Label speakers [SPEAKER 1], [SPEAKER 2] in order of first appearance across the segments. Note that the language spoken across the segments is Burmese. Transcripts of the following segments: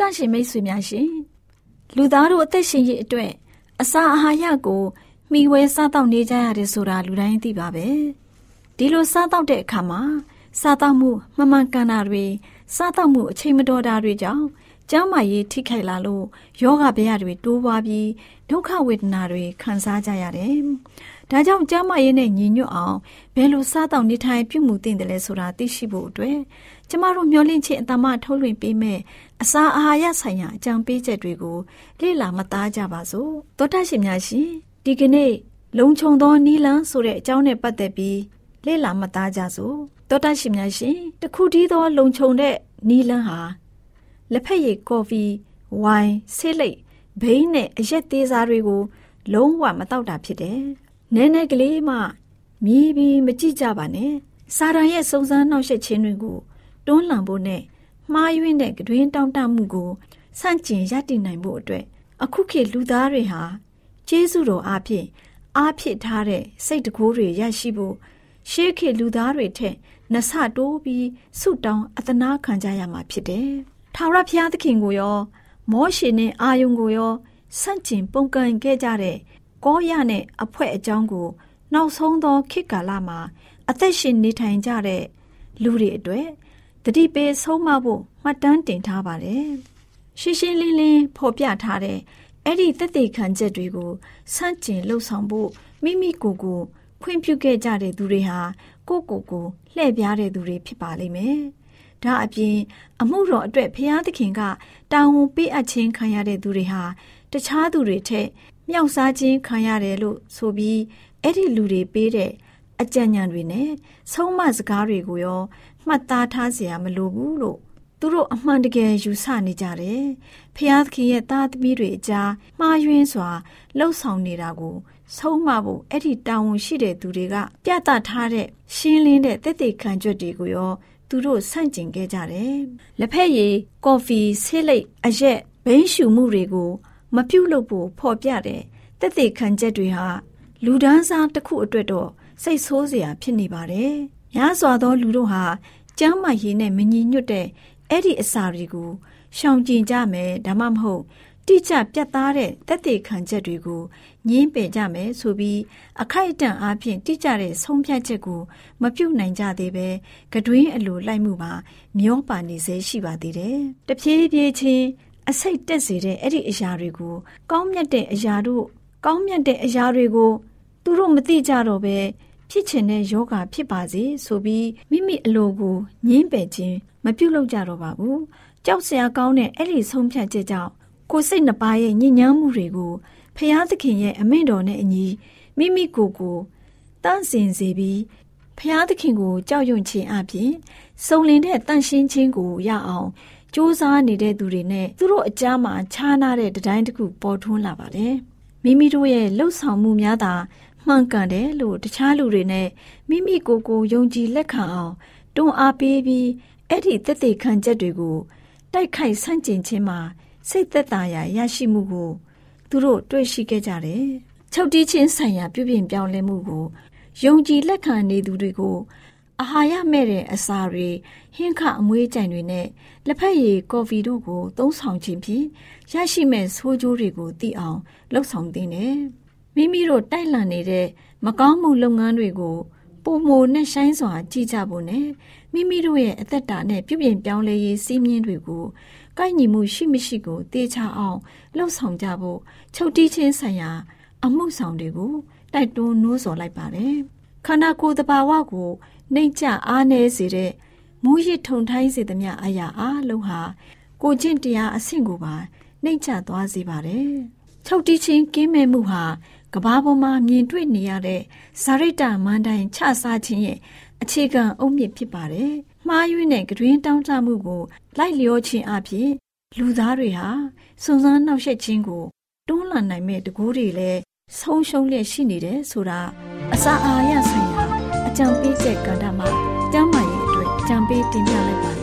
[SPEAKER 1] တော်တန့်ရှင်မိတ်ဆွေများရှင်လူသားတို့အသက်ရှင်ရေးအတွက်အစာအာဟာရကိုမှီဝဲစားတောက်နေကြရတယ်ဆိုတာလူတိုင်းသိပါပဲဒီလိုစားတောက်တဲ့အခါမှာစားသောက်မှုမမှန်ကန်တာတွေစားသောက်မှုအချိန်မတော်တာတွေကြောင့်ကျန်းမာရေးထိခိုက်လာလို့ယောဂဗျာတွေတိုးပွားပြီးဒုက္ခဝေဒနာတွေခံစားကြရတယ်။ ဒါကြောင့်ကျန်းမာရေးနဲ့ညီညွတ်အောင်ဘယ်လိုစားသောက်နေထိုင်ပြုမှုသင့်တယ်လဲဆိုတာသိရှိဖို့အတွက်ကျမတို့မျှဝင့်ခြင်းအတမထုတ်လွှင့်ပေးမယ်အစာအာဟာရဆိုင်ရာအကြံပေးချက်တွေကိုလေ့လာမသားကြပါစို့။သောတာရှင်များရှင်ဒီကနေ့လုံခြုံသောနီလန်းဆိုတဲ့အကြောင်းနဲ့ပတ်သက်ပြီးလေ့လာမသားကြစို့တောတရှင်များရှင်တခုတည်းသောလုံခြုံတဲ့နီလန်းဟာလက်ဖက်ရည်ကော်ဖီဝိုင်ဆေးလိပ်ဘိန်းနဲ့အရက်သေးစားတွေကိုလုံးဝမတောက်တာဖြစ်တယ်။ နည်းနည်းကလေးမှမြည်ပြီးမကြည့်ကြပါနဲ့။စာရန်ရဲ့စုံစမ်းနှောက်ယှက်ခြင်းတွေကိုတွန်းလှန်ဖို့နဲ့မှားယွင်းတဲ့ကတွင်တောင်းတမှုကိုစန့်ကျင်ရည်တည်နိုင်ဖို့အတွက်အခုခေတ်လူသားတွေဟာကျေးဇူးတော်အဖြစ်အားဖြစ်ထားတဲ့စိတ်တကိုးတွေရရှိဖို့ရှေးခေတ်လူသားတွေထက်နှဆတိုးပြီးဆုတောင်းအသနာခံကြရမှာဖြစ်တယ်။ထာဝရဘုရားသခင်ကိုရော မောရှေနဲ့အာယုန်ကိုရောဆန့်ကျင်ပုန်ကန်ခဲ့ကြတဲ့ ကောရနဲ့အဖွဲ့အကြောင်းကို နောက်ဆုံးသောခေတ်ကာလမှာ အသက်ရှင်နေထိုင်ကြတဲ့လူတွေအတွက်တတိပေးဆုံးမဖို့မှတ်တမ်းတင်ထားပါတယ်။ရှင်းရှင်းလင်းလင်းဖော်ပြထားတဲ့အဲ့ဒီသက်သေခံချက်တွေကိုစန့်ကျင်လှုပ်ဆောင်ဖို့မိမိကိုယ်ကိုခွင့်ပြုခဲ့ကြတဲ့သူတွေဟာကိုကိုကိုလှည့်ပြားတဲ့သူတွေဖြစ်ပါလိမ့်မယ်။ဒါအပြင် အမှုတော်အတွက်ဖျားသခင်ကတာဝန်ပေးအပ်ခြင်းခံရတဲ့သူတွေဟာတခြားသူတွေထက် မြောက်စားခြင်းခံရတယ်လို့ဆိုပြီးအဲ့ဒီလူတွေပေးတဲ့အကြံဉာဏ်တွေနဲ့ဆုံးမစကားတွေကိုရောမှတ်သားထားเสียမလိုဘူးလို့သူတို့အမှန်တကယ်ယူဆနေကြတယ်။ဖျားသခင်ရဲ့သားသမီးတွေအကြားမှားယွင်းစွာလှုပ်ဆောင်နေတာကိုဆုံးမဖို့အဲ့ဒီတာဝန်ရှိတဲ့သူတွေကပြသထားတဲ့ရှင်းလင်းတဲ့တည်တည်ခံကြွတွေ ကိုရောသူတို့ဆန့်ကျင်ခဲ့ကြတယ်။လက်ဖက်ရည်ကော်ဖီဆေးလိပ်အရက်ဘိန်းရှူမှုတွေကို မပြုတ်လို့ဖို့ဖော်ပြတဲ့တည်တည်ခံချက်တွေဟာလူဒန်းစားတစ်ခုအတွက်တော့စိတ်ဆိုးစရာဖြစ်နေပါတယ်။များစွာသောလူတို့ဟာကျမ်းမာရေးနဲ့မညီညွတ်တဲ့အဲ့ဒီအစာတွေကိုရှောင်ကျဉ်ကြမယ်ဒါမှမဟုတ်တိကျပြတ်သားတဲ့တက်တေခံချက်တွေကိုညင်းပယ်ကြမယ်ဆိုပြီးအခိုက်အတန့်အားဖြင့်တိကျတဲ့ဆုံးဖြတ်ချက်ကိုမပြုတ်နိုင်ကြသေးပဲကတွင်းအလိုလိုက်မှုပါမျောပါနေစေရှိပါသေးတယ်။တဖြည်းဖြည်းချင်း အစိတ်တက်စေတဲ့အဲ့ဒီအရာတွေကိုကောင်းမြတ်တဲ့အရာတို့ကောင်းမြတ်တဲ့အရာတွေကိုသူတို့မသိကြတော့ပဲဖြစ်ချင်တဲ့ယောဂဖြစ်ပါစေဆိုပြီးမိမိအလိုကိုညင်းပယ်ခြင်းမပြုတ်လို့ကြတော့ပါဘူး။ကြောက်စရာကောင်းတဲ့အဲ့ဒီဆုံးဖြတ်ချက်ကြောင့်ကိုယ်စိတ်နှပါရဲ့ညဉ့်ညမ်းမှုတွေကိုဖျားသခင်ရဲ့အမိန့်တော်နဲ့အညီမိမိကိုယ်ကိုတန့်စင်စေပြီးဖျားသခင်ကိုကြောက်ရွံ့ခြင်းအပြင်စုံလင်တဲ့တန့်ရှင်းခြင်းကိုရအောင် စူးစမ်းနေတဲ့သူတွေနဲ့သူတို့အကြားမှာခြားနာတဲ့တတိုင်းတစ်ခုပေါ်ထွန်းလာပါတယ်။မိမိတို့ရဲ့လှုပ်ဆောင်မှုများသာမှန်ကန်တယ်လို့တခြားလူတွေနဲ့မိမိကိုယ်ကိုယုံကြည်လက်ခံအောင်တွန်းအားပေးပြီးအဲ့ဒီသက်သေခံချက်တွေကိုတိုက်ခိုက်ဆန့်ကျင်ခြင်းမှာစိတ်သက်သာရာရရှိမှုကိုသူတို့တွေ့ရှိခဲ့ကြတယ်။ချုပ်တီးချင်းဆိုင်ရာပြုပြင်ပြောင်းလဲမှုကိုယုံကြည်လက်ခံနေသူတွေကို အာဟာရမဲ့တဲ့အစာတွေဟင်းခအမွေးကြိုင်တွေနဲ့လက်ဖက်ရည်ကော်ဖီတို့ကိုသုံးဆောင်ခြင်းဖြင့်ရရှိမဲ့ဆိုးကျိုးတွေကိုသိအောင်လှုပ်ဆောင်သင့်တယ်။မိမိတို့တိုက်လန့်နေတဲ့မကောင်းမှုလုပ်ငန်းတွေကိုပုံမိုနဲ့ဆိုင်စွာကြည့်ကြဖို့နဲ့မိမိတို့ရဲ့အသက်တာနဲ့ပြုပြင်ပြောင်းလဲရေးစီးမြင်တွေကိုကိုက်ညီမှုရှိမရှိကိုတေချာအောင်လှုပ်ဆောင်ကြဖို့ချုပ်တီးချင်းဆိုင်ရာအမှုဆောင်တွေကိုတိုက်တွန်းနှိုးဆော်လိုက်ပါတယ်။ခန္ဓာကိုယ်တဘာဝကို နှိမ့်ချအားနည်းစေတဲ့မူရစ်ထုံထိုင်းစေသမျှအရာအလုံးဟာကိုကျင့်တရားအဆင့်ကိုပါနှိမ့်ချသွားစေပါတယ်။ချုပ်တီးချင်းကင်းမဲ့မှုဟာကဘာပေါ်မှာမြင်တွေ့နေရတဲ့ဇာရိတမန်တိုင်ချစားခြင်းရဲ့အခြေခံအုတ်မြစ်ဖြစ်ပါတယ်။မှားယွင်းတဲ့ကတွင်တောင်းတမှုကိုလိုက်လျောခြင်းအပြင်လူသားတွေဟာစွန်စမ်းနှောက်ယှက်ခြင်းကိုတွန်းလှန်နိုင်မဲ့တကူတွေလည်းဆုံးရှုံးလျက်ရှိနေတယ်ဆိုတာအစာအာရဆိုင်ရာအ ကြံပေးချက်ကဏ္ဍမှာကျမ်းမာရေးအတွက်ကြံပေးတင်ပြလိုက်ပါ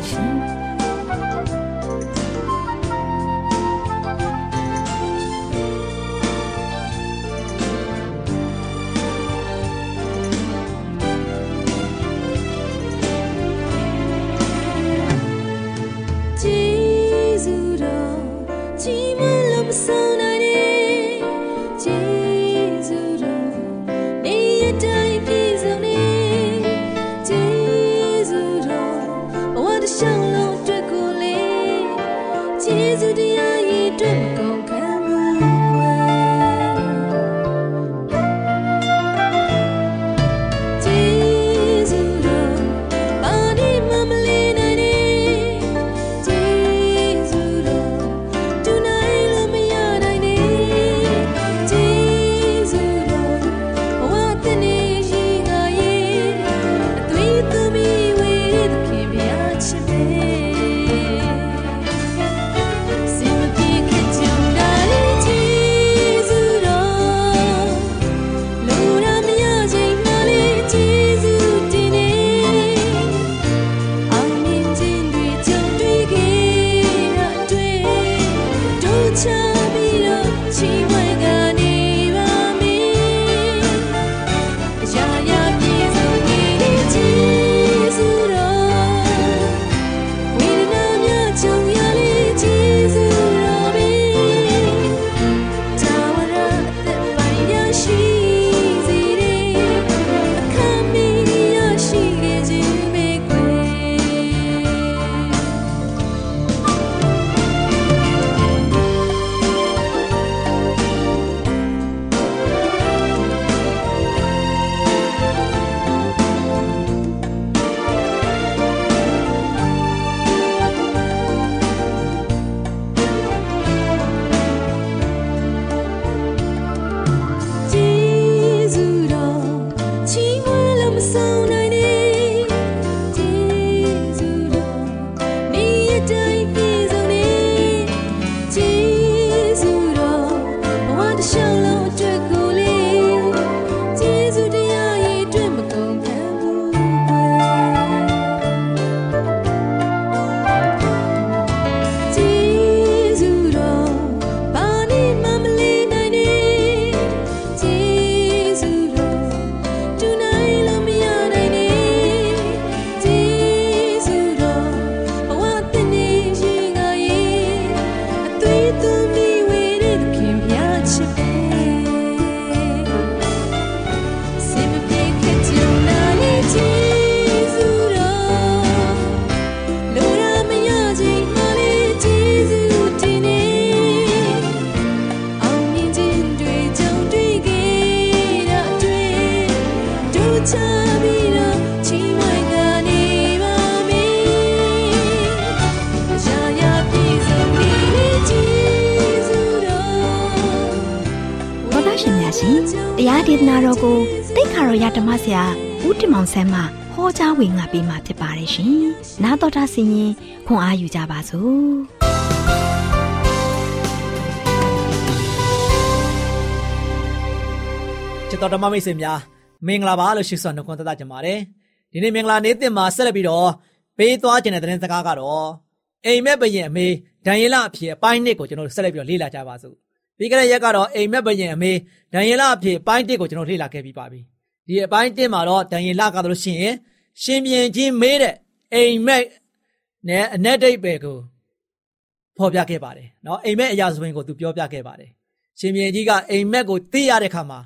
[SPEAKER 1] ရ
[SPEAKER 2] ဓမ္မဆရာဦးတင်မောင်ဆန်းမှဟောကြားဝင်ငါပေးมาဖြစ်ပါတယ်ရှင်။နားတော်တာဆင်ရင်ခွန်အားယူကြပါစို့။
[SPEAKER 3] ချစ်တော်ဓမ္မမိတ်ဆွေများမင်္ဂလာပါလို့ရှိစွာနှုတ်ခွန်းသက်သကြပါတယ်။ဒီနေ့မင်္ဂလာနေ့တင်မှာဆက်လက်ပြီးတော့ပေးသွားခြင်းတဲ့သတင်းစကားကတော့အိမ်မက်ဘရင်အမေဒံယေလအဖြစ်အပိုင်းနှစ်ကိုကျွန်တော်တို့ဆက်လက်ပြီးတော့လေ့လာကြပါစို့ပြီးကြတဲ့ရက်ကတော့အိမ်မက်ဘရင်အမေဒံယေလအဖြစ်အပိုင်းတစ်ကိုကျွန်တော်လေ့လာခဲ့ပြီးပါပြီ ဒီအပိုင်းတင်းမှာတော့ဒံရင်လကတို့ရှင်ရှင်ပြန်ချင်းမေးတဲ့အိမ်မက်နဲ့အ내ဒိတ်ပဲကိုဖော်ပြခဲ့ပါတယ်နော်အိမ်မက်အရာစပင်ကိုသူပြောပြခဲ့ပါတယ်ရှင်ပြန်ကြီးကအိမ်မက်ကိုသိရတဲ့ခါမှာ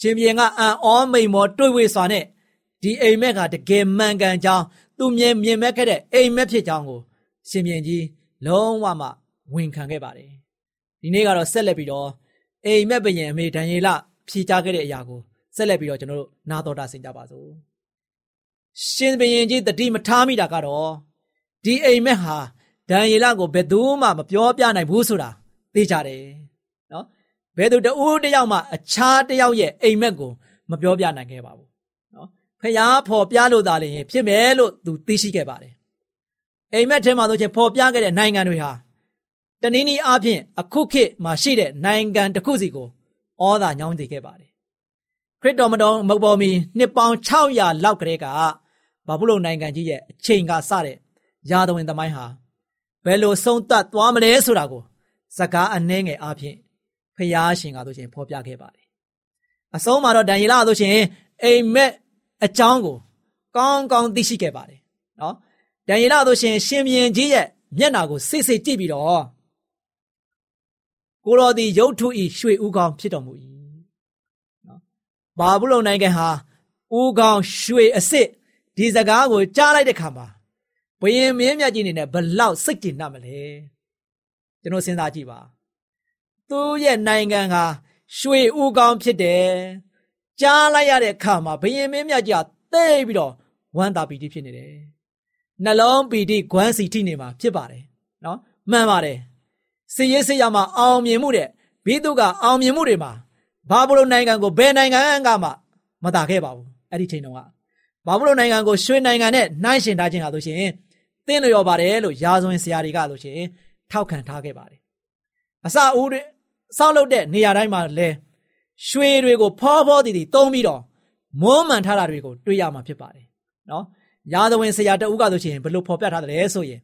[SPEAKER 3] ရှင်ပြန်ကအံဩမိန်မောတွေ့ဝေစွာနဲ့ဒီအိမ်မက်ကတကယ်မှန်ကန်ကြောင်းသူမြင်မြင်မဲ့ခဲ့တဲ့အိမ်မက်ဖြစ်ကြောင်းကိုရှင်ပြန်ကြီးလုံးဝမှဝန်ခံခဲ့ပါတယ်ဒီနေ့ကတော့ဆက်လက်ပြီးတော့အိမ်မက်ဘယင်အမေဒံယေလဖြေကြားခဲ့တဲ့အရာကို ဆက်လက်ပြီးတော့ကျွန်တော်တို့နားတော်တာဆင်ကြပါစို့ရှင်ဘယင်ကြီးတတိမထားမိတာကတော့ဒီအိမ်မက်ဟာဒံယေလကိုဘယ်သူမှမပြောပြနိုင်ဘူးဆိုတာသိကြတယ်နော်ဘယ်သူတဦးတယောက်မှအခြားတယောက်ရဲ့အိမ်မက်ကိုမပြောပြနိုင်ခဲ့ပါဘူးနော်ဖျားဖော်ပြလို့သာလျှင်ဖြစ်မယ်လို့သူသိရှိခဲ့ပါတယ်အိမ်မက်ထဲမှာဆိုချင်ဖော်ပြခဲ့တဲ့နိုင်ငံတွေဟာတနည်းနည်းအားဖြင့်အခုခေတ်မှာရှိတဲ့နိုင်ငံတစ်ခုစီကိုဩသာညောင်းတည်ခဲ့ပါတယ် ခရစ်တော်မတော်မပေါ်မီနှစ်ပေါင်း600လောက်ကလေးကဘာဘူးလုံနိုင်ငံကြီးရဲ့အချိန်ကစတဲ့ယာသဝင်သမိုင်းဟာဘယ်လိုဆုံးသက်သွားမလဲဆိုတာကိုစကားအနှဲငယ်အားဖြင့်ဖျားရှင်ကဆိုရှင်ဖော်ပြခဲ့ပါတယ်အဆုံးမှာတော့ဒံယေလဆိုရှင်အိမ်မက်အကြောင်းကိုကောင်းကောင်းသိရှိခဲ့ပါတယ်နော်ဒံယေလဆိုရှင်ရှင်မြင်ကြီးရဲ့မျက်နာကိုစိတ်စိတ်ကြည့်ပြီးတော့ကိုတော်သည်ရုတ်ထုဤရွှေဥကောင်းဖြစ်တော်မူ၏နော် ဘာဘူးလုံနိုင်ငံဟာဥကောင်းရွှေအစ်စ်ဒီစကားကိုကြားလိုက်တဲ့ခါမှာဘယင်မင်းမြတ်ကြီးနေနဲ့ဘလောက်စိတ်ကြည်နှံ့မလဲကျွန်တော်စဉ်းစားကြည့်ပါသူ့ရဲ့နိုင်ငံဟာရွှေဥကောင်းဖြစ်တယ်ကြားလိုက်ရတဲ့အခါမှာဘယင်မင်းမြတ်ကြီးကသိပြီးတော့ဝမ်းသာပီတိဖြစ်နေတယ်နှလုံးပီတိဂွမ်းစီထိနေမှာဖြစ်ပါတယ်နော်မှန်ပါတယ်စီရေးစေးရမှာအောင်မြင်မှုတဲ့ဘိသုကအောင်မြင်မှုတွေမှာ ဘာဘူးလုံနိုင်ငံကိုဘယ်နိုင်ငံကမှမတာခဲ့ပါဘူးအဲ့ဒီချိန်တုန်းကဘာဘူးလုံနိုင်ငံကိုရွှေနိုင်ငံနဲ့နှိုင်းရှင်ထားခြင်းဟာဆိုရှင်သင်လျော်ပါတယ်လို့ရာဇဝင်ဆရာတွေကဆိုရှင်ထောက်ခံထားခဲ့ပါတယ်အစအဦးတွေစောက်လုပ်တဲ့နေရာတိုင်းမှာလဲရွှေတွေကိုဖောဖောတည်တည်တုံးပြီးတော့မွမ်းမှန်ထားတာတွေကိုတွေ့ရမှာဖြစ်ပါတယ်နော်ရာဇဝင်ဆရာတအုပ်ကဆိုရှင်ဘလို့ဖော်ပြထားတယ်ဆိုရင်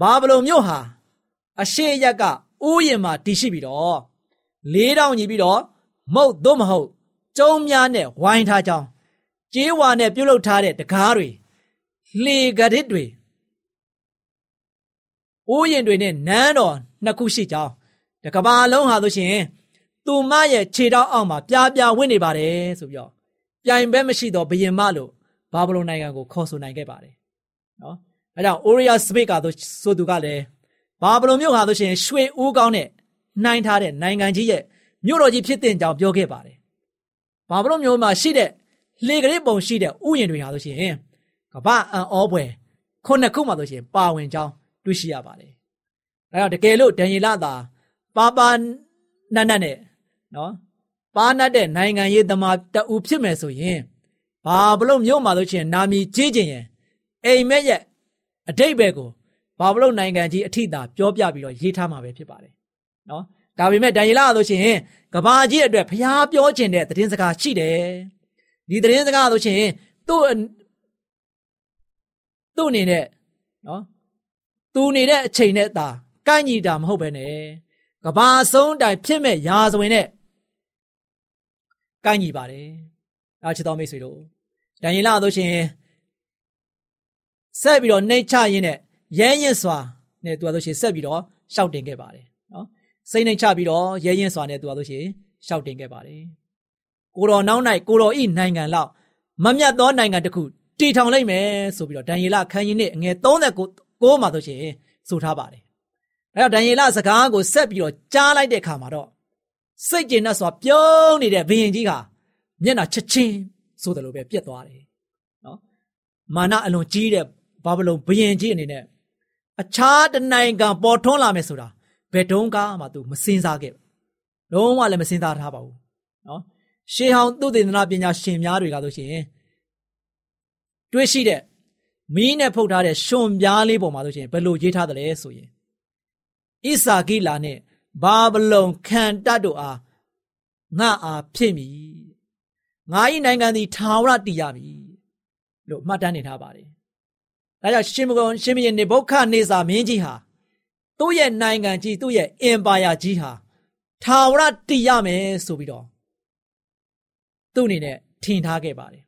[SPEAKER 3] ဘာဘလုံမြို့ဟာအရှိရက်ကဥယျင်မှာတည်ရှိပြီးတော့လေးတောင်ညီပြီးတော့ မုတ်သို့မဟုတ်ကျုံများနဲ့ဝိုင်းထားကြောင်းကြေးဝါနဲ့ပြုတ်လုထားတဲ့တကားတွေလှေကရစ်တွေဥယျင်တွေနဲ့နန်းတော်နှစ်ခုရှိကြောင်းတကဘာလုံးဟာဆိုရှင်သူမရဲ့ခြေထောက်အောက်မှာပြားပြားဝင့်နေပါတယ်ဆိုပြီးတော့ပြိုင်ဘက်မရှိတော့ဘယင်မလို့ဘာဘလုန်နိုင်ငံကိုခေါ်ဆိုနိုင်ခဲ့ပါတယ်နော်အဲကြောင့် Oria Smith ကဆိုသူကလည်းဘာဘလုံမြို့ဟာဆိုရှင်ရွှေဦးကောင်းနဲ့နှိုင်းထားတဲ့နိုင်ငံကြီးရဲ့ မြို့တော်ကြီးဖြစ်တဲ့ကြောင်ပြောခဲ့ပါတယ်။ဘာဘလုံမြို့မှာရှိတဲ့လေကလေးပုံရှိတဲ့ဥယျာဉ်တွေဟာဆိုရှင်ကမ္ဘာအံ့ဩဖွယ်ခုနှစ်ခုမှဆိုရှင်ပါဝင်ကြောင်းတွေ့ရှိရပါတယ်။အဲတော့တကယ်လို့ဒန်ယေလသာပါပါနတ်နတ်နဲ့နော်ပါနတ်တဲ့နိုင်ငံရေးသမားတအူဖြစ်မယ်ဆိုရင်ဘာဘလို့မြို့မှာလို့ချင်းနာမည်ကြီးခြင်းရင်အိမ်မက်ရဲ့အတိတ်ဘက်ကိုဘာဘလုတ်နိုင်ငံကြီးအထိတာပြောပြပြီးတော့ရေးထားမှာပဲဖြစ်ပါတယ်နော် ဒါပေမဲ့ဒန်ယေလဆိုရှင်ကဘာကြီးအတွက်ဖျားပြောခြင်းတဲ့သတင်းစကားရှိတယ်ဒီသတင်းစကားဆိုရှင်သူ့သူ့အနေနဲ့နော်သူနေတဲ့အချိန်နဲ့သာကိုက်ညီတာမဟုတ်ပဲနဲ့ကဘာဆုံးတိုင်ဖြစ်မဲ့ရာဇဝင်နဲ့ကိုက်ညီပါတယ်အားချစ်တော်မိတ်ဆွေတို့ဒန်ယေလဆိုရှင်ဆက်ပြီးတော့နှိတ်ချရင်းနဲ့ရဲရင်စွာနဲ့သူကဆိုရှင်ဆက်ပြီးတော့ရှောက်တင်ခဲ့ပါတယ်နော် စိတ်နှိမ်ချပြီးတော့ရဲရင်စွာနဲ့သူကဆိုရှင်ရှောက်တင်ခဲ့ပါတယ်ကိုတော်နောက်၌ကိုတော်ဤနိုင်ငံလောက်မမြတ်သောနိုင်ငံတစ်ခုတည်ထောင်လိုက်မယ်ဆိုပြီးတော့ဒံယေလခန်းကြီးနဲ့ငယ်39မှာဆိုရှင်ဆိုထားပါတယ်အဲတော့ဒံယေလစကားကိုဆက်ပြီးတော့ကြားလိုက်တဲ့အခါမှာတော့စိတ်ကျဉ်နဲ့ဆိုပြုံးနေတဲ့ဘုရင်ကြီးကမျက်နှာချက်ချင်းဆိုတယ်လို့ပဲပြက်သွားတယ်နော်မာနအလွန်ကြီးတဲ့ဘာဘလုံဘယင်ကြီးအနေနဲ့အခြားတနိုင်ငံပေါ်ထွန်းလာမယ်ဆိုတာ ဘယ်တုန်းကမှသူမစင်စားခဲ့လုံးဝလည်းမစင်စားထားပါဘူးနော်ရှေးဟောင်းသုတေသနပညာရှင်များတွေကဆိုရှင်တွေးရှိတဲ့မီးနဲ့ဖုတ်ထားတဲ့ရှင်ပြားလေးပေါ်မှာဆိုရှင်ဘယ်လိုရေးထားသလဲဆိုရင်ဣစာကိလာနဲ့ဘာဘလုံခံတတ်တို့အားငါအားဖြစ်မည်ငါ၏နိုင်ငံသည်ထာဝရတည်ရမည်လို့မှတ်တမ်းနေထားပါတယ်။ဒါကြောင့်ရှင်မကုန်ရှင်မင်းနေဘုခနေစာမင်းကြီးဟာ သူ့ရဲ့နိုင်ငံကြီးသူ့ရဲ့အင်ပါယာကြီးဟာထာဝရတည်ရမယ်ဆိုပြီးတော့သူ့အနေနဲ့ထင်ထားခဲ့ပါတယ်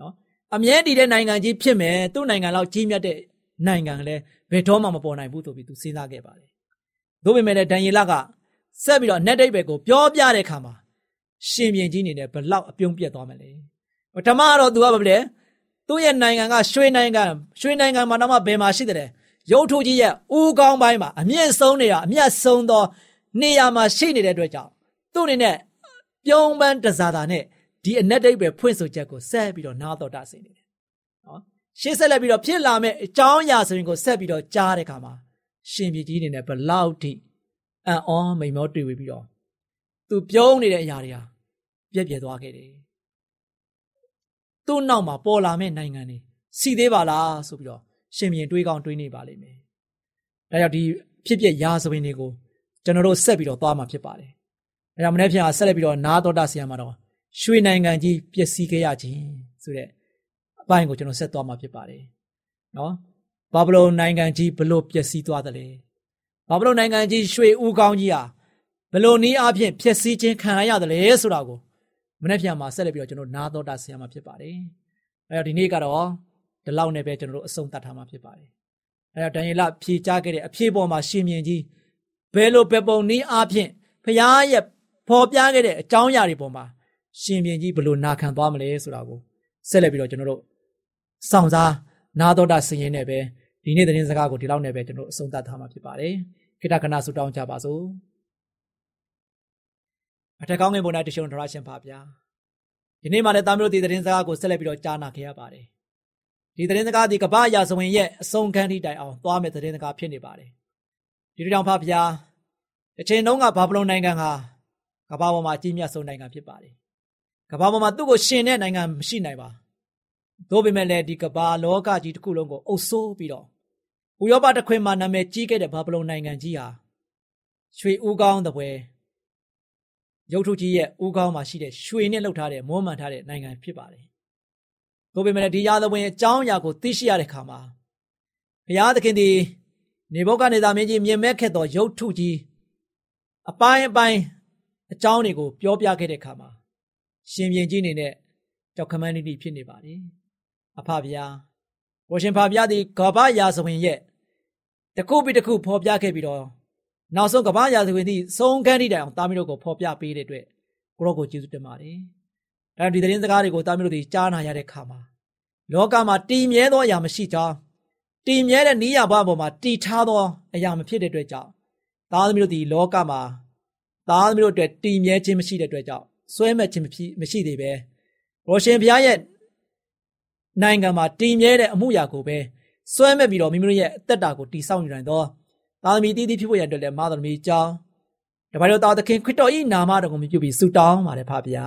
[SPEAKER 3] နော်အမြဲတည်တဲ့နိုင်ငံကြီးဖြစ်မယ်သူ့နိုင်ငံလောက်ကြီးမြတ်တဲ့နိုင်ငံလည်းဘယ်တော့မှမပေါ်နိုင်ဘူးဆိုပြီးသူစဉ်းစားခဲ့ပါတယ်သို့ပေမဲ့လည်းဒံယေလကဆက်ပြီးတော့နက်တိတ်ပဲကိုပြောပြတဲ့အခါမှာရှင်ပြန်ကြီးအနေနဲ့ဘလောက်အပြုံးပြတ်သွားမလဲပထမတော့သူကဘာလဲသူ့ရဲ့နိုင်ငံကရွှေနိုင်ငံရွှေနိုင်ငံမှာတော့မှဘယ်မှာရှိတယ် ရုပ်ထုကြီးရဲ့ဦးကောင်းပိုင်းမှာအမြင့်ဆုံးနေတာအမြတ်ဆုံးသော နေရာမှာရှိနေတဲ့အတွက်ကြောင့်သူ့အနေနဲ့ပြုံးပန်းတစားတာနဲ့ဒီအနက်တိတ်ပဲဖွင့်ဆိုချက်ကိုဆက်ပြီးတော့နားတော်တာဆင်နေတယ်နော်ရှင်းဆက်လက်ပြီးတော့ဖြစ်လာမဲ့အကြောင်းအရာဆိုရင်ကိုဆက်ပြီးတော့ကြားတဲ့အခါမှာရှင်ပြည်ကြီးအနေနဲ့ဘလောက်ထိအံ့ဩမိန်မောတွေ့ပြီးတော့သူပြုံးနေတဲ့အရာတွေဟာပြက်ပြက်သွားခဲ့တယ်သူ့နောက်မှာပေါ်လာမဲ့နိုင်ငံတွေစီသေးပါလားဆိုပြီးတော့ ရှင်ပြန်တွေးကောင်းတွေးနေပါလိမ့်မယ်ဒါကြောင့်ဒီဖြစ်ပျက်ရာဇဝင်တွေကိုကျွန်တော်တို့ဆက်ပြီးတော့သွားမှာဖြစ်ပါတယ်ဒါကြောင့်မနေ့ပြန်ဆက်လက်ပြီးတော့နားတော်တာဆရာမှာတော့ရွှေနိုင်ငံကြီးပျက်စီးခဲ့ရခြင်းဆိုတဲ့အပိုင်းကိုကျွန်တော်ဆက်သွားမှာဖြစ်ပါတယ်နော်ဘာဘလုန်နိုင်ငံကြီးဘလို့ပျက်စီးသွားသလဲဘာဘလုန်နိုင်ငံကြီးရွှေဦးကောင်းကြီးဟာဘလို့နည်းအားဖြင့်ပျက်စီးခြင်းခံရရတယ်လဲဆိုတာကိုမနေ့ပြန်မှာဆက်လက်ပြီးတော့ကျွန်တော်နားတော်တာဆရာမှာဖြစ်ပါတယ်အဲတော့ဒီနေ့ကတော့ ဒီလောက်နဲ့ပဲကျွန်တော်တို့အဆုံးသတ်ထားမှာဖြစ်ပါတယ်အဲတော့ဒန်ယေလဖြေကြားခဲ့တဲ့အဖြေပေါ်မှာရှင်မြင်ကြီးဘယ်လိုပဲပုံနည်းအားဖြင့်ဖရားရဲ့ဖော်ပြခဲ့တဲ့အကြောင်းအရာတွေပေါ်မှာရှင်ပြန်ကြီးဘလို့နာခံသွားမလဲဆိုတာကိုဆက်လက်ပြီးတော့ကျွန်တော်တို့စောင့်စားနာတော်တာဆင်ရင်နဲ့ပဲဒီနေ့သတင်းစကားကိုဒီလောက်နဲ့ပဲကျွန်တော်တို့အဆုံးသတ်ထားမှာဖြစ်ပါတယ်ခိတ္တကနာဆုတောင်းကြပါစို့အထက်ကောင်းငယ်ပေါ်၌တရှုံထရရှင်ပါဗျာဒီနေ့မှလည်းတာမျိုးဒီသတင်းစကားကိုဆက်လက်ပြီးတော့ကြားနာခဲ့ရပါတယ် ဒီသတင်းစကားဒီကပ္ပရာဇဝင်ရဲ့အဆုံးခန်းထိတိုင်အောင်သွားမဲ့သတင်းစကားဖြစ်နေပါတယ်ဒီလိုကြောင့်ဖဗျာတစ်ချိန်တုန်းကဘာဗလုန်နိုင်ငံဟာကမ္ဘာပေါ်မှာအကြီးမြတ်ဆုံးနိုင်ငံဖြစ်ပါတယ်ကမ္ဘာပေါ်မှာသူ့ကိုရှင်တဲ့နိုင်ငံမရှိနိုင်ပါသို့ပေမဲ့လည်းဒီကမ္ဘာလောကကြီးတစ်ခုလုံးကိုအုပ်စိုးပြီးတော့ဥရောပတစ်ခွင်မှာနာမည်ကြီးခဲ့တဲ့ဘာဗလုန်နိုင်ငံကြီးဟာရွှေဦးကောင်းတဲ့ပွဲရုပ်ထုကြီးရဲ့ဦးကောင်းမှာရှိတဲ့ရွှေနဲ့လှုပ်ထားတဲ့မွမ်းမံထားတဲ့နိုင်ငံဖြစ်ပါတယ်။ သို့ပေမဲ့ဒီရာဇဝင်အကြောင်းအရာကိုသိရှိရတဲ့အခါမှာဘုရားသခင်ဒီနေဘုတ်ကနေသာမင်းကြီးမြင်မဲ့ခဲ့သောရုပ်ထုကြီးအပိုင်းအပိုင်းအကြောင်းတွေကိုပြောပြခဲ့တဲ့အခါမှာရှင်ပြန်ကြီးအနေနဲ့ကြောက်ခမန်းနေဖြစ်နေပါတယ်အဖဗျာဝရှင်ဖဗျာဒီကဘာရာဇဝင်ရဲ့တခုပြီးတခုဖော်ပြခဲ့ပြီးတော့နောက်ဆုံးကဘာရာဇဝင်ဒီဆုံးခန်းထိတိုင်အောင်တာမီးတို့ကိုဖော်ပြပေးတဲ့အတွက်ကိုရောကိုကျေးဇူးတင်ပါတယ် ဒါဒီသတင်းစကားတွေကိုတာမီးတို့ဒီကြားနာရတဲ့ခါမှာလောကမှာတည်မြဲသောအရာမရှိကြောင်းတည်မြဲတဲ့နိယဘပေါ်မှာတည်ထားသောအရာမဖြစ်တဲ့အတွက်ကြောင့်သားသမီးတို့ဒီလောကမှာသားသမီးတို့အတွက်တည်မြဲခြင်းမရှိတဲ့အတွက်ကြောင့်စွဲမဲ့ခြင်းမရှိသေးပဲရောရှင်ဘုရားရဲ့နိုင်ငံမှာတည်မြဲတဲ့အမှုရာကိုပဲစွဲမဲ့ပြီးတော့မိမိတို့ရဲ့အသက်တာကိုတည်ဆောက်နေနိုင်သောသာသမီတည်တည်ဖြစ်ဖို့ရတဲ့လည်းမာသမီအကြောင်းတပါးတို့သားသခင်ခရစ်တော်၏နာမတော်ကိုမြှုပ်ပြီးဆုတောင်းပါတယ်ဖပါဗျာ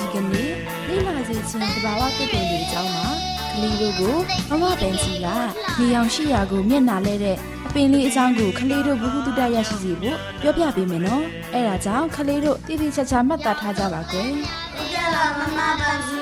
[SPEAKER 4] ဒီကနေ့လိလာစီချင်းတဘာဝတစ်ပင်တွေအကြောင်းမှာကလေးတို့ကိုမမပန်စီကနေအောင်ရှိရာကိုမျက်နာလဲတဲ့အပင်လေးအကြောင်းကိုကလေးတို့ဘ ഹു တုတရရှိစီဖို့ပြောပြပေးမယ်နော်အဲဒါကြောင့်ကလေးတို့တိတိကျကျမှတ်သားထားကြပါကွယ်
[SPEAKER 5] ကြပါမမပန်စီ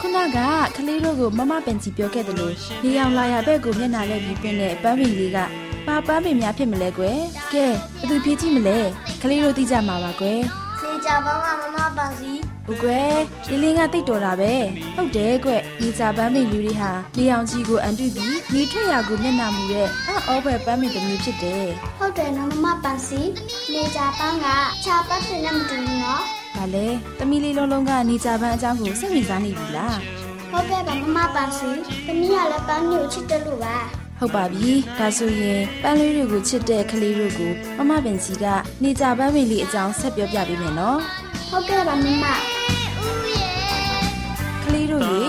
[SPEAKER 4] ခုနကကလေးတို့ကိုမမပန်စီပြောခဲ့တယ်လို့နေအောင်လာရဘက်ကိုမျက်နာလဲပြီးပင်တဲ့ပန်းပင်လေးကပါပန်းပင်များဖြစ်မလဲကွယ်ကဲဘယ်သူဖြေကြည့်မလဲကလေးတို့သိကြမှာပါကွယ်
[SPEAKER 5] က နေကြပန်းကမမပန်းစီ။
[SPEAKER 4] ဦးကွယ်လင်းလင်းကတိတ်တော်တာပဲ။ဟုတ်တယ်ကွ။နေကြပန်းပင်လူတွေဟာနေအောင်ကြီးကိုအန်တုပြီးနေထွက်ရာကိုမျက်နှာမူတဲ့အဩဘွယ်ပန်းပင်တစ်မျိုးဖြစ်တယ်
[SPEAKER 5] ဟုတ်တယ်နော်မမပန်းစီနေကြပန်းကခြာပန်းစင်နဲ့မတူဘူးနော်။
[SPEAKER 4] ဒါလဲသမီးလေးလုံးလုံးကနေကြပန်းအကြောင်းကိုစိတ်ဝင်စားနေပြီလား
[SPEAKER 5] ဟုတ်ကဲ့ပါမမပန်းစီသမီးကလည်းပန်းမျိုးချစ်တယ်လို့ပါ။
[SPEAKER 4] ဟုတ်ပါပြီ။ဒါဆိုရင်ပန်းလေးတွေကိုချစ်တဲ့ကလေးတို့ကိုမမပင်ကြီးကနေကြပန်းပင်လေးအကြောင်းဆက်ပြောပြပေးမယ်နော်။
[SPEAKER 5] ဟုတ်ကဲ့ပါမမ
[SPEAKER 4] ကလေးတို့ရေ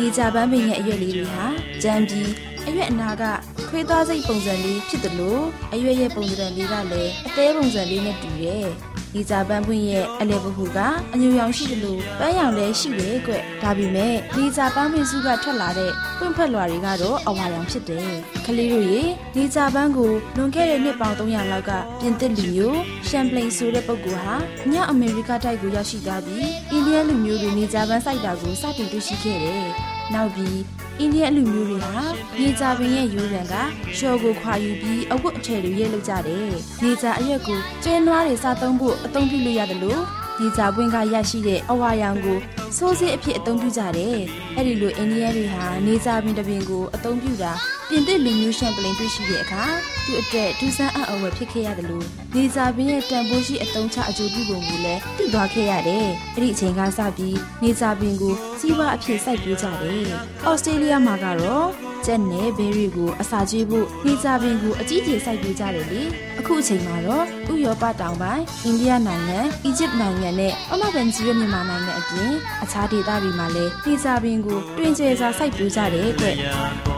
[SPEAKER 4] နေကြပန်းပင်ရဲ့အရွက်လေးတွေဟာကြမ်းပြီးအရွက်အနာကခွေးသားစိတ်ပုံစံလေးဖြစ်တယ်လို့အရွက်ရဲ့ပုံစံလေးကလည်းအသေးပုံစံလေးနဲ့တူတယ်။ နေကြပန်းပွင့်ရဲ့အလဲပခုကအညူရောင်ရှိတယ်လို့ပန်းရောင်လည်းရှိတယ်ကွ။ဒါပေမဲ့နေကြပန်းပင်စုကထွက်လာတဲ့ပွင့်ဖက်လွာတွေကတော့အဝါရောင်ဖြစ်တယ်။ကလေးတို့ရေနေကြပန်းကိုလွန်ခဲ့တဲ့နှစ်ပေါင်း300လောက်ကပြင်သစ်လူမျိုးရှမ်ပလိန်ဆိုတဲ့ပုဂ္ဂိုလ်ဟာညအမေရိကတိုက်ကိုရောက်ရှိသွားပြီးအိန္ဒိယလူမျိုးတွေနေကြပန်းစိုက်တာကိုစတင်တွေ့ရှိခဲ့တယ်။ နောက်ပြီးအိန္ဒိယလူမျိုးတွေဟာနေကြပင်ရဲ့ယူရန်ကရှော်ကိုခွာယူပြီးအဝတ်အထည်တွေရဲလုပ်ကြတယ်။နေကြအရက်ကိုကျဲနွားတွေစားသုံးဖို့အသုံးပြုလို့ရတယ်လို့နေကြပွင့်ကရရှိတဲ့အဝါရောင်ကိုစိုးစစ်အဖြစ်အသုံးပြုကြတယ်။အဲ့ဒီလိုအိန္ဒိယတွေဟာနေကြပင်တစ်ပင်ကိုအသုံးပြုတာ ပြင်သစ်လူမျိုးရှမ်ပလင်တွေ့ရှိတဲ့အခါသူ့အတွက်ဒူဆန်းအံ့ဩဝယ်ဖြစ်ခဲ့ရတယ်လို့နေကြပင်ရဲ့တန်ဖိုးရှိအသုံးချအကျိုးပြုပုံကိုလည်းသိသွားခဲ့ရတယ်။အဲ့ဒီအချိန်ကစပြီးနေကြပင်ကိုစီးပွားအဖြစ်စိုက်ပျိုးကြတယ်။ဩစတြေးလျမှာကတော့ကျက်နဲ့ဘဲရီကိုအစာကျွေးဖို့နေကြပင်ကိုအကြီးကြီးစိုက်ပျိုးကြတယ်လေအခုအချိန်မှာတော့ဥရောပတောင်ပိုင်းအိန္ဒိယနိုင်ငံအီဂျစ်နိုင်ငံနဲ့အမဘန်ဂျီရမြန်မာနိုင်ငံအပြင်အခြားဒေသတွေမှာလည်းနေကြပင်ကိုတွင်ကျယ်စွာစိုက်ပျိုးကြတယ်ကွဒါ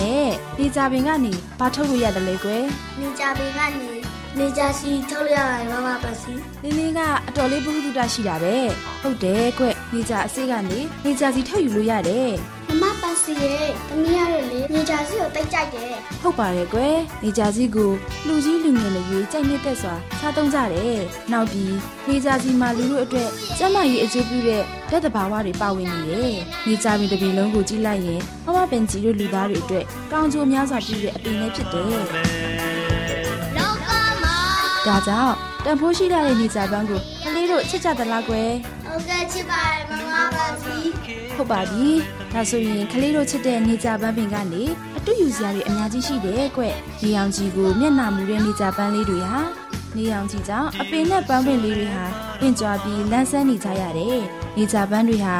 [SPEAKER 4] နဲ့နေကြပင်ကနေဘာထုတ်လို့ရတယ်လဲကွယ်
[SPEAKER 5] နေကြပင်ကနေနေကြစီထုတ်ရရမမပန်းစီ
[SPEAKER 4] လင်းလင်းကအတော်လေးဘုဟုတုတရှိတာပဲဟုတ်တယ်ကွနေကြအစိကနေနေကြစီထုတ်ယူလို့ရတယ်
[SPEAKER 5] မမပန်းစီရဲ့သမီးရတဲ့လေနေကြစီကိုတိတ်ကြိုက်တယ်
[SPEAKER 4] ဟုတ်ပါတယ်ကွယ်နေကြစီကိုလူကြီးလူငယ်တွေကြိုက်နှစ်သက်စွာစားသုံးကြတယ်နောက်ပြီးနေကြစီမှာလူတို့အတွက်ကျန်းမာရေးအကျိုးပြုတဲ့ဓာတ်တဘာဝတွေပါဝင်နေတယ်နေကြပင်တစ်ပင်လုံးကိုကြည့်လိုက်ရင်မမပင်ကြီးတို့လူသားတွေအတွက်ကောင်းကျိုးများစွာပြုတဲ့အပင်လေးဖြစ်တယ်
[SPEAKER 5] လောကမှာ
[SPEAKER 4] ဒါကြောင့်တန်ဖိုးရှိလာတဲ့နေကြပန်းကိုကလေးတို့ချစ်ကြသလားကွယ်
[SPEAKER 5] ဟုတ်ကဲ့ချစ်ပါတယ်မမပန်းစီ
[SPEAKER 4] ဟုတ်ပါပြီ။ ဒါဆိုရင်ကလေးတို့ချစ်တဲ့နေကြပန်းပင်ကနေအတူယူစရာတွေအများကြီးရှိတယ်ကွ။နေအောင်ကြီးကိုမျက်နှာမူတဲ့နေကြပန်းလေးတွေဟာနေအောင်ကြီးကြောင့်အပင်နဲ့ပန်းပင်လေးတွေဟာပင်ကြွားပြီးလန်းဆန်းနေကြရတယ်။နေကြပန်းတွေဟာ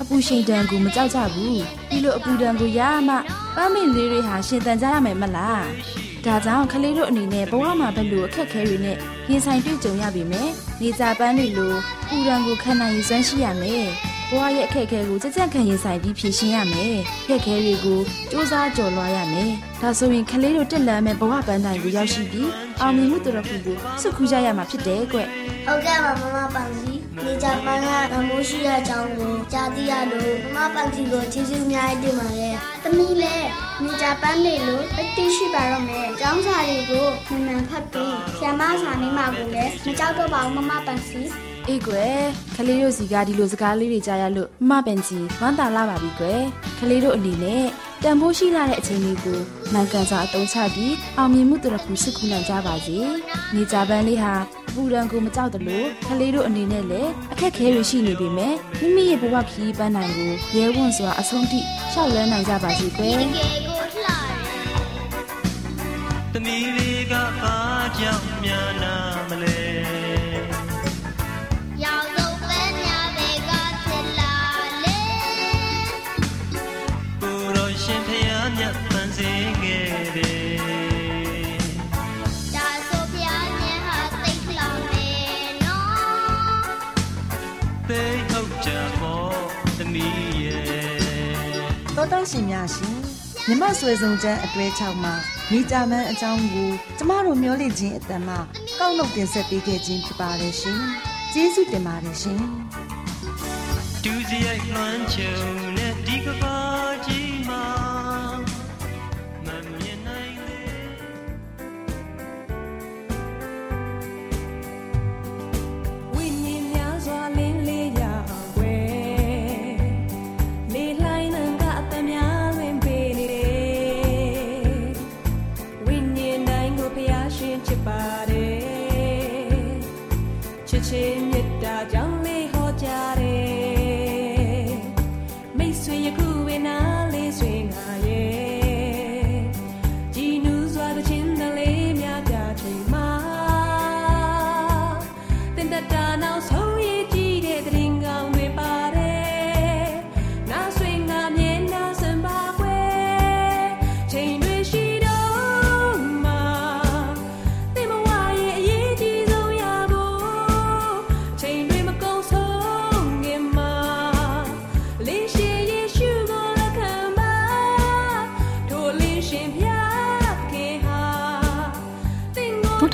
[SPEAKER 4] အပူရှိန်တန်ကိုမကြောက်ကြဘူး။ဒီလိုအပူတန်ကိုရမှပန်းပင်လေးတွေဟာရှင်တန်ကြရမယ်မလား။ဒါကြောင့်ကလေးတို့အနေနဲ့ဘဝမှာဘယ်လိုအခက်အခဲတွေနဲ့ရင်ဆိုင်တွေ့ကြုံရပြီမယ်။နေကြပန်းတွေလိုပူရန်ကိုခံနိုင်ရည်စွမ်းရှိရမယ်။ ဘဝရဲ့အခက်အခဲကိုကြကြခံရင်ဆိုင်ပြီးဖြေရှင်းရမယ်။အခက်အခဲတွေကိုစူးစမ်းကြော်လွှားရမယ်။ဒါဆိုရင်ကလေးတို့တက်လန်းမဲ့ဘဝပန်းတိုင်ကိုရောက်ရှိပြီးအောင်မြင်မှုတော်ခုကိုစုခူးကြရမှာဖြစ်တယ်ကွ။
[SPEAKER 5] ဟုတ်ကဲ့ပါမမပန်းစီနေကြပန်းကတမိုးရှိတဲ့အကြောင်းကိုကြားသိရလို့မမပန်းစီကိုကျေးဇူးအများကြီးတင်ပါတယ်သမီးလည်းနေကြပန်းတွေလို့အသိရှိပါတော့မယ်ကျောင်းစာတွေကိုမှန်မှန်ဖတ်ပြီးဆ iam မစာနေမှာကိုလည်းမကြောက်တော့ပါဘူးမမပန်းစီ
[SPEAKER 4] အေးကွယ်ကလေးတို့စီကဒီလိုစကားလေးတွေကြားရလို့မမပင်ကြီးဝမ်းသာလာပါပြီကွယ်ကလေးတို့အနေနဲ့တန်ဖိုးရှိလာတဲ့အချိန်လေးကိုမှန်ကန်စွာအသုံးချပြီးအောင်မြင်မှုတော်ခုစုခုနိုင်ကြပါစေနေကြပန်းလေးဟာအပူရန်ကိုမကြောက်တလို့ကလေးတို့အနေနဲ့လည်းအခက်ခဲတွေရှိနေပေမဲ့မိမိရဲ့ဘဝခရီးပန်းနိုင်ကိုရဲဝံ့စွာအဆုံးထိရှောက်လန်းနိုင်ကြပါစေကွယ်
[SPEAKER 5] တကယ်ကိုလှတယ်
[SPEAKER 6] သမီးလေးကအားကြောင့်များနာမလဲ
[SPEAKER 5] တော
[SPEAKER 6] တောရှင်များရှ
[SPEAKER 7] င်မြမဆွေဆုံးချမ်းအတွဲ6မှာမိကြမန်းအကြောင်းကိုကျမတို့မျောလိခြင်းအတန်မှကောက်နှုတ်တင်ဆက်ပေးခဲ့ခြင်းဖြစ်ပါတယ်ရှင်ကျေးဇူးတင်ပါတယ်ရှင်
[SPEAKER 6] ဒူးစရိုက်လွှမ်းချုံ
[SPEAKER 8] တို